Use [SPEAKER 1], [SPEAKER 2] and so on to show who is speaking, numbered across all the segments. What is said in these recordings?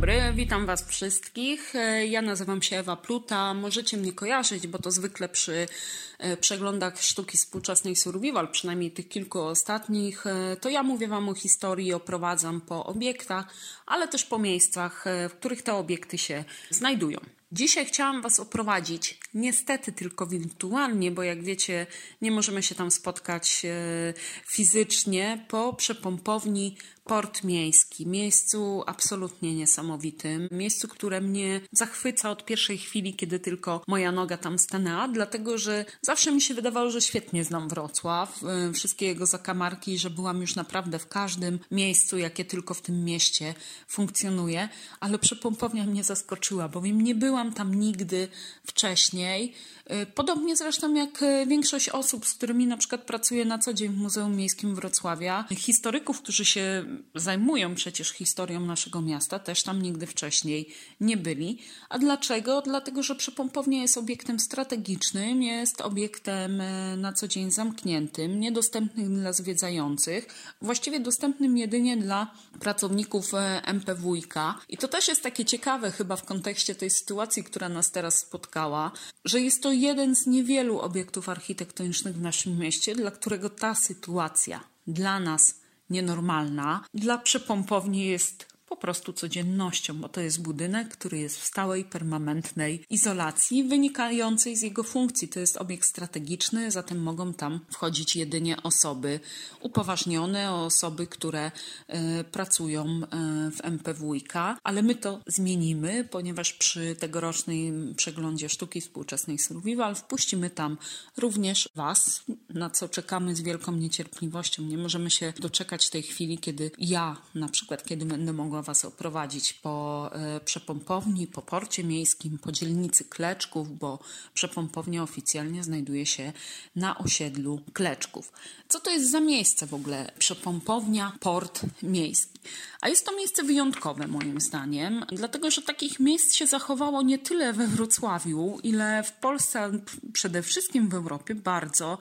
[SPEAKER 1] dobry, witam Was wszystkich. E, ja nazywam się Ewa Pluta. Możecie mnie kojarzyć, bo to zwykle przy e, przeglądach sztuki współczesnej survival, przynajmniej tych kilku ostatnich, e, to ja mówię Wam o historii, oprowadzam po obiektach, ale też po miejscach, w których te obiekty się znajdują. Dzisiaj chciałam Was oprowadzić, niestety tylko wirtualnie, bo jak wiecie, nie możemy się tam spotkać fizycznie, po przepompowni Port Miejski, miejscu absolutnie niesamowitym, miejscu, które mnie zachwyca od pierwszej chwili, kiedy tylko moja noga tam stanęła, dlatego że zawsze mi się wydawało, że świetnie znam Wrocław, y, wszystkie jego zakamarki, że byłam już naprawdę w każdym miejscu, jakie tylko w tym mieście funkcjonuje, ale przepompownia mnie zaskoczyła, bowiem nie byłam tam nigdy wcześniej. Y, podobnie zresztą jak y, większość osób, z którymi na przykład pracuję na co dzień w Muzeum Miejskim Wrocławia, historyków, którzy się zajmują przecież historią naszego miasta, też tam nigdy wcześniej nie byli. A dlaczego? Dlatego, że przepompownia jest obiektem strategicznym, jest obiektem e, na co dzień zamkniętym, niedostępnym dla zwiedzających, właściwie dostępnym jedynie dla pracowników MPWiK. I to też jest takie ciekawe chyba w kontekście tej sytuacji, która nas teraz spotkała, że jest to jeden z niewielu obiektów architektonicznych w naszym mieście, dla którego ta sytuacja dla nas nienormalna. Dla przepompowni jest po prostu codziennością, bo to jest budynek, który jest w stałej, permanentnej izolacji wynikającej z jego funkcji. To jest obiekt strategiczny, zatem mogą tam wchodzić jedynie osoby upoważnione, osoby, które y, pracują y, w MPWiK, ale my to zmienimy, ponieważ przy tegorocznym przeglądzie sztuki współczesnej Survival wpuścimy tam również Was, na co czekamy z wielką niecierpliwością. Nie możemy się doczekać tej chwili, kiedy ja, na przykład, kiedy będę mogła mogła Was oprowadzić po e, przepompowni, po porcie miejskim, po dzielnicy Kleczków, bo przepompownia oficjalnie znajduje się na osiedlu Kleczków. Co to jest za miejsce w ogóle? Przepompownia, port miejski. A jest to miejsce wyjątkowe moim zdaniem, dlatego że takich miejsc się zachowało nie tyle we Wrocławiu, ile w Polsce, przede wszystkim w Europie bardzo,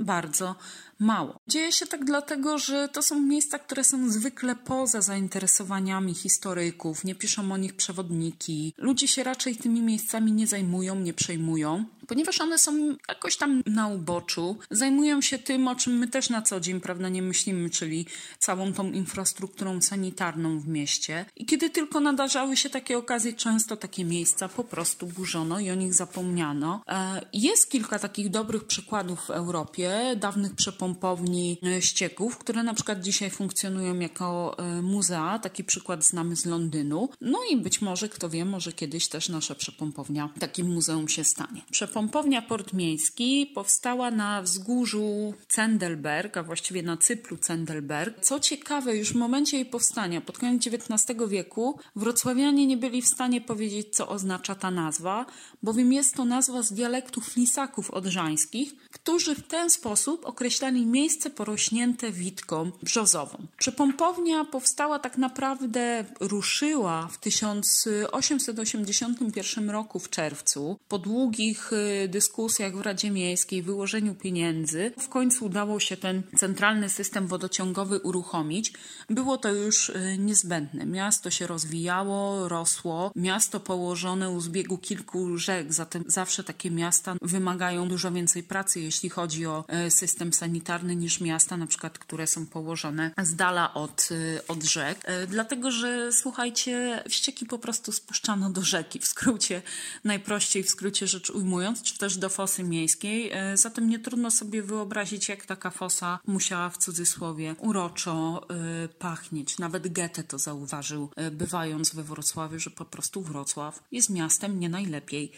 [SPEAKER 1] bardzo mało. Dzieje się tak dlatego, że to są miejsca, które są zwykle poza zainteresowaniami historyków, nie piszą o nich przewodniki. Ludzie się raczej tymi miejscami nie zajmują, nie przejmują ponieważ one są jakoś tam na uboczu, zajmują się tym, o czym my też na co dzień, prawda, nie myślimy, czyli całą tą infrastrukturą sanitarną w mieście. I kiedy tylko nadarzały się takie okazje, często takie miejsca po prostu burzono i o nich zapomniano. E, jest kilka takich dobrych przykładów w Europie, dawnych przepompowni e, ścieków, które na przykład dzisiaj funkcjonują jako e, muzea. Taki przykład znamy z Londynu. No i być może, kto wie, może kiedyś też nasza przepompownia takim muzeum się stanie. Pompownia Port Miejski powstała na wzgórzu Cendelberg, a właściwie na cyplu Cendelberg. Co ciekawe, już w momencie jej powstania, pod koniec XIX wieku, wrocławianie nie byli w stanie powiedzieć, co oznacza ta nazwa, bowiem jest to nazwa z dialektu flisaków odrzańskich, którzy w ten sposób określali miejsce porośnięte witką brzozową. Przepompownia powstała tak naprawdę, ruszyła w 1881 roku w czerwcu, po długich y, dyskusjach w Radzie Miejskiej, wyłożeniu pieniędzy, w końcu udało się ten centralny system wodociągowy uruchomić. Było to już y, niezbędne. Miasto się rozwijało, rosło. Miasto położone u zbiegu kilku rzek, zatem zawsze takie miasta wymagają dużo więcej pracy, jeśli chodzi o y, system sanitarny, niż miasta, na przykład, które są położone z dala od, y, od rzek. Dlatego, że słuchajcie, ścieki po prostu spuszczano do rzeki. W skrócie, najprościej w skrócie rzecz ujmując, czy też do fosy miejskiej. E, zatem nie trudno sobie wyobrazić, jak taka fosa musiała w cudzysłowie uroczo e, pachnieć. Nawet Goethe to zauważył, e, bywając we Wrocławiu, że po prostu Wrocław jest miastem nie najlepiej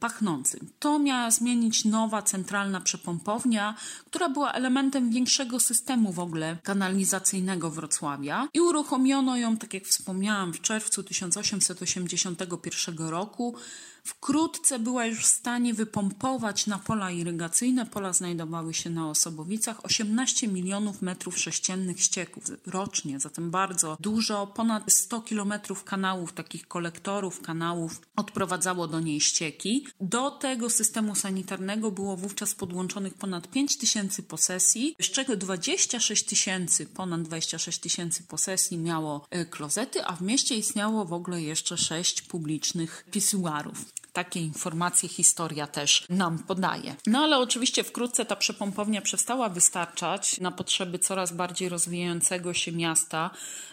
[SPEAKER 1] pachnącym. To miała zmienić nowa centralna przepompownia, która była elementem większego systemu w ogóle kanalizacyjnego Wrocławia i uruchomiono ją, tak jak wspomniałam, w czerwcu 1881 roku Wkrótce była już w stanie wypompować na pola irygacyjne. Pola znajdowały się na Osobowicach 18 milionów metrów sześciennych ścieków rocznie, zatem bardzo dużo. Ponad 100 kilometrów kanałów, takich kolektorów, kanałów odprowadzało do niej ścieki. Do tego systemu sanitarnego było wówczas podłączonych ponad 5 tysięcy posesji, z czego 26 tysięcy, ponad 26 tysięcy posesji miało e, klozety, a w mieście istniało w ogóle jeszcze 6 publicznych pisuarów. Takie informacje historia też nam podaje. No ale oczywiście wkrótce ta przepompownia przestała wystarczać na potrzeby coraz bardziej rozwijającego się miasta,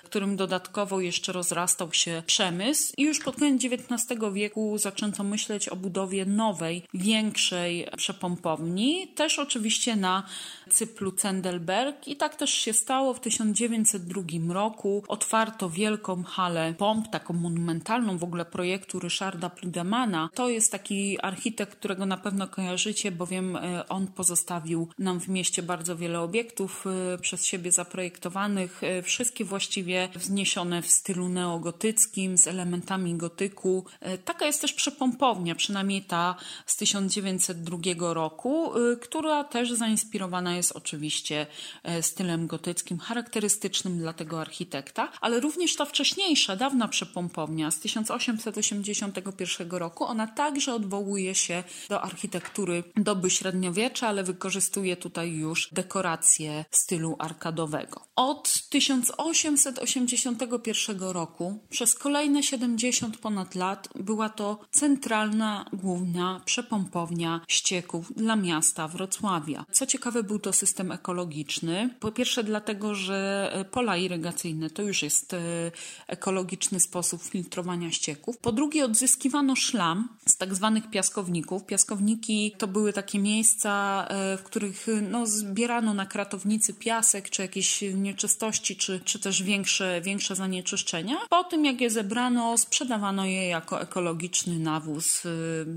[SPEAKER 1] którym dodatkowo jeszcze rozrastał się przemysł i już pod koniec XIX wieku zaczęto myśleć o budowie nowej, większej przepompowni, też oczywiście na cyplu Cendelberg i tak też się stało. W 1902 roku otwarto wielką halę pomp, taką monumentalną w ogóle projektu Ryszarda Pludemana. To jest taki architekt, którego na pewno kojarzycie, bowiem e, on pozostawił nam w mieście bardzo wiele obiektów e, przez siebie zaprojektowanych, e, wszystkie właściwie wzniesione w stylu neogotyckim z elementami gotyku. Taka jest też przepompownia, przynajmniej ta z 1902 roku, która też zainspirowana jest oczywiście stylem gotyckim, charakterystycznym dla tego architekta, ale również ta wcześniejsza, dawna przepompownia z 1881 roku, ona także odwołuje się do architektury doby średniowiecza, ale wykorzystuje tutaj już dekoracje stylu arkadowego. Od 1881 roku przez kolejne 70 ponad lat była to centralna, główna przepompownia ścieków dla miasta Wrocławia. Co ciekawe, był to system ekologiczny. Po pierwsze, dlatego, że pola irygacyjne to już jest e, ekologiczny sposób filtrowania ścieków. Po drugie, odzyskiwano szlam z tak zwanych piaskowników. Piaskowniki to były takie miejsca, e, w których no, zbierano na kratownicy piasek, czy jakieś nieczystości, czy, czy też większe, większe zanieczyszczenia. Po tym, jak je zebrano, sprzedawano je jako ekologiczny nawóz e,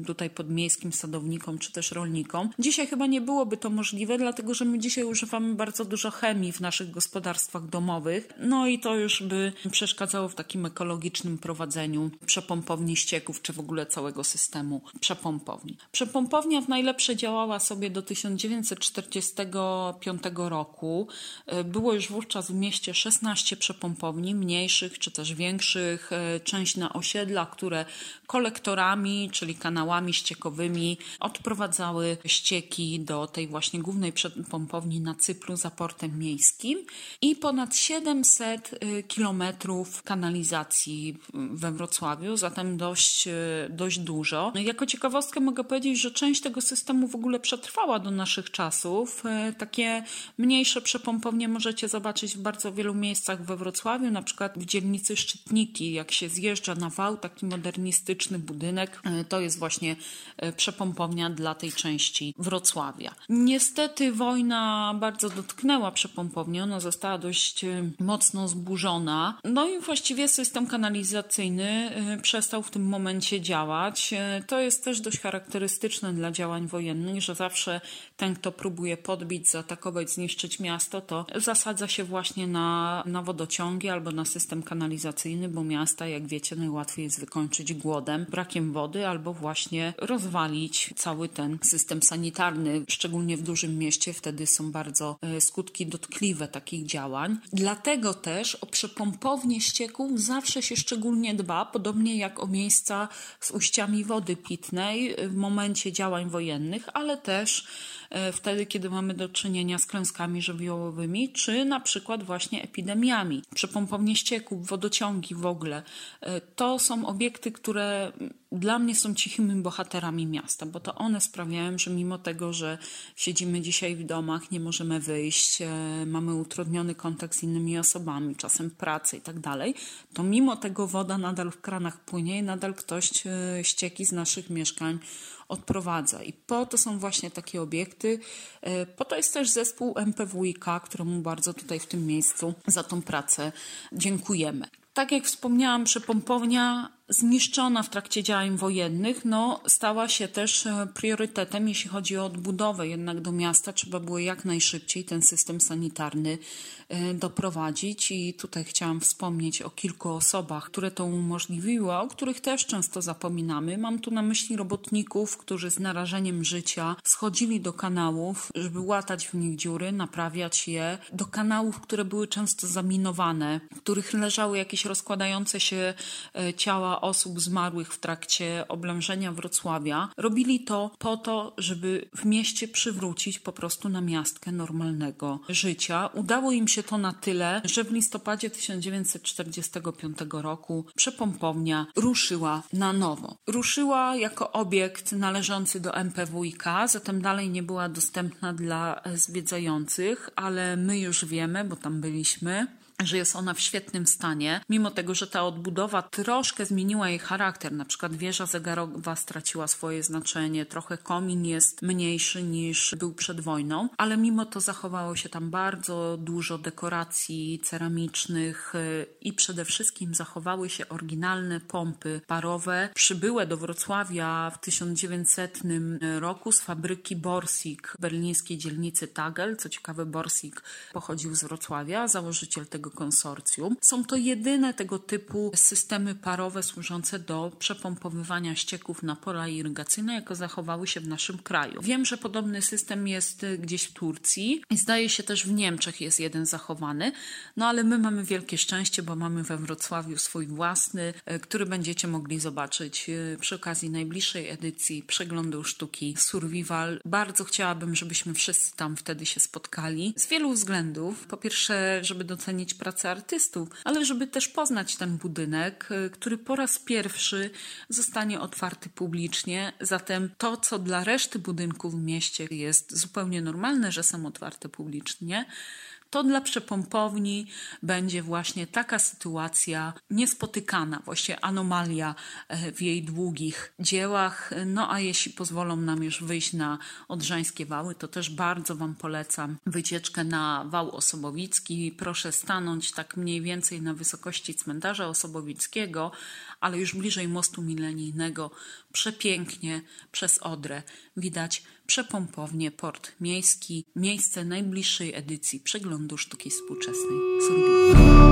[SPEAKER 1] tutaj podmiejskim sadownikom, czy też rolnikom. Dzisiaj chyba nie byłoby to możliwe, dlatego że my dzisiaj używamy bardzo dużo chemii w naszych gospodarstwach domowych. No i to już by przeszkadzało w takim ekologicznym prowadzeniu przepompowni ścieków, czy w ogóle całego systemu przepompowni. Przepompownia w najlepsze działała sobie do 1945 roku. Było już wówczas w mieście 16 przepompowni, mniejszych czy też większych, część na osiedla, które kolektorami, czyli kanałami ściekowymi odprowadzały ścieki do tej właśnie głównej przepompowni na Cypru za portem miejskim i ponad 700 kilometrów kanalizacji we Wrocławiu, zatem dość, dość dużo. Jako ciekawostkę mogę powiedzieć, że część tego systemu w ogóle przetrwała do naszych czasów. E, takie mniejsze przepompownie możecie zobaczyć w bardzo wielu miejscach we Wrocławiu, na przykład w dzielnicy Szczytniki, jak się zjeżdża na wał, taki modernistyczny budynek, e, to jest właśnie e, przepompownia dla tej części Wrocławia. Niestety wojna bardzo dotknęła przepompownię, ona została dość mocno zburzona. No i właściwie system kanalizacyjny przestał w tym momencie działać. To jest też dość charakterystyczne dla działań wojennych, że zawsze ten, kto próbuje podbić, zaatakować, zniszczyć miasto, to zasadza się właśnie na, na wodociągi albo na system kanalizacyjny, bo miasta, jak wiecie, najłatwiej jest wykończyć głodem, brakiem wody albo właśnie rozwalić cały ten system sanitarny. Szczególnie w dużym mieście wtedy są bardzo e, skutki dotkliwe takich działań. Dlatego też o przepompownie ścieków zawsze się szczególnie dba, podobnie jak o miejsca z ujściami wody pitnej w momencie działań wojennych, ale też wtedy, kiedy mamy do czynienia z klęskami żywiołowymi, czy na przykład właśnie epidemiami. Przepompownie ścieków, wodociągi w ogóle. E, to są obiekty, które dla mnie są cichymi bohaterami miasta, bo to one sprawiają, że mimo tego, że siedzimy dzisiaj w domach, nie możemy wyjść, e, mamy utrudniony kontakt z innymi osobami, czasem pracy i tak dalej, to mimo tego woda nadal w kranach płynie i nadal ktoś ścieki z naszych mieszkań odprowadza. I po to są właśnie takie obiekty. E, po to jest też zespół MPWiK, któremu bardzo tutaj w tym miejscu za tą pracę dziękujemy. Tak jak wspomniałam, przepompownia zniszczona w trakcie działań wojennych, no, stała się też e, priorytetem, jeśli chodzi o odbudowę jednak do miasta. Trzeba było jak najszybciej ten system sanitarny e, doprowadzić i tutaj chciałam wspomnieć o kilku osobach, które to umożliwiły, o których też często zapominamy. Mam tu na myśli robotników, którzy z narażeniem życia schodzili do kanałów, żeby łatać w nich dziury, naprawiać je, do kanałów, które były często zaminowane, w których leżały jakieś rozkładające się e, ciała osób zmarłych w trakcie oblężenia Wrocławia. Robili to po to, żeby w mieście przywrócić po prostu na miastkę normalnego życia. Udało im się to na tyle, że w listopadzie 1945 roku przepompownia ruszyła na nowo. Ruszyła jako obiekt należący do MPWiK, zatem dalej nie była dostępna dla zwiedzających, ale my już wiemy, bo tam byliśmy, że jest ona w świetnym stanie, mimo tego, że ta odbudowa troszkę zmieniła jej charakter. Na przykład wieża zegarowa straciła swoje znaczenie, trochę komin jest mniejszy niż był przed wojną, ale mimo to zachowało się tam bardzo dużo dekoracji ceramicznych y, i przede wszystkim zachowały się oryginalne pompy parowe przybyłe do Wrocławia w 1900 roku z fabryki Borsig w berlińskiej dzielnicy Tagel. Co ciekawe, Borsig pochodził z Wrocławia, założyciel tego konsorcjum. Są to jedyne tego typu systemy parowe służące do przepompowywania ścieków na pola irygacyjne, jako zachowały się w naszym kraju. Wiem, że podobny system jest gdzieś w Turcji i zdaje się też w Niemczech jest jeden zachowany, no ale my mamy wielkie szczęście, bo mamy we Wrocławiu swój własny, e, który będziecie mogli zobaczyć e, przy okazji najbliższej edycji przeglądu sztuki Survival. Bardzo chciałabym, żebyśmy wszyscy tam wtedy się spotkali z wielu względów. Po pierwsze, żeby docenić pracę artystów, ale żeby też poznać ten budynek, y, który po raz pierwszy zostanie otwarty publicznie. Zatem to, co dla reszty budynków w mieście jest zupełnie normalne, że są otwarte publicznie, to dla przepompowni będzie właśnie taka sytuacja niespotykana, właśnie anomalia e, w jej długich dziełach. No a jeśli pozwolą nam już wyjść na Odrzańskie Wały, to też bardzo Wam polecam wycieczkę na Wał Osobowicki. Proszę stanąć tak mniej więcej na wysokości cmentarza Osobowickiego, ale już bliżej mostu milenijnego, przepięknie przez Odrę widać przepompownie port miejski, miejsce najbliższej edycji przeglądu sztuki współczesnej Survivor.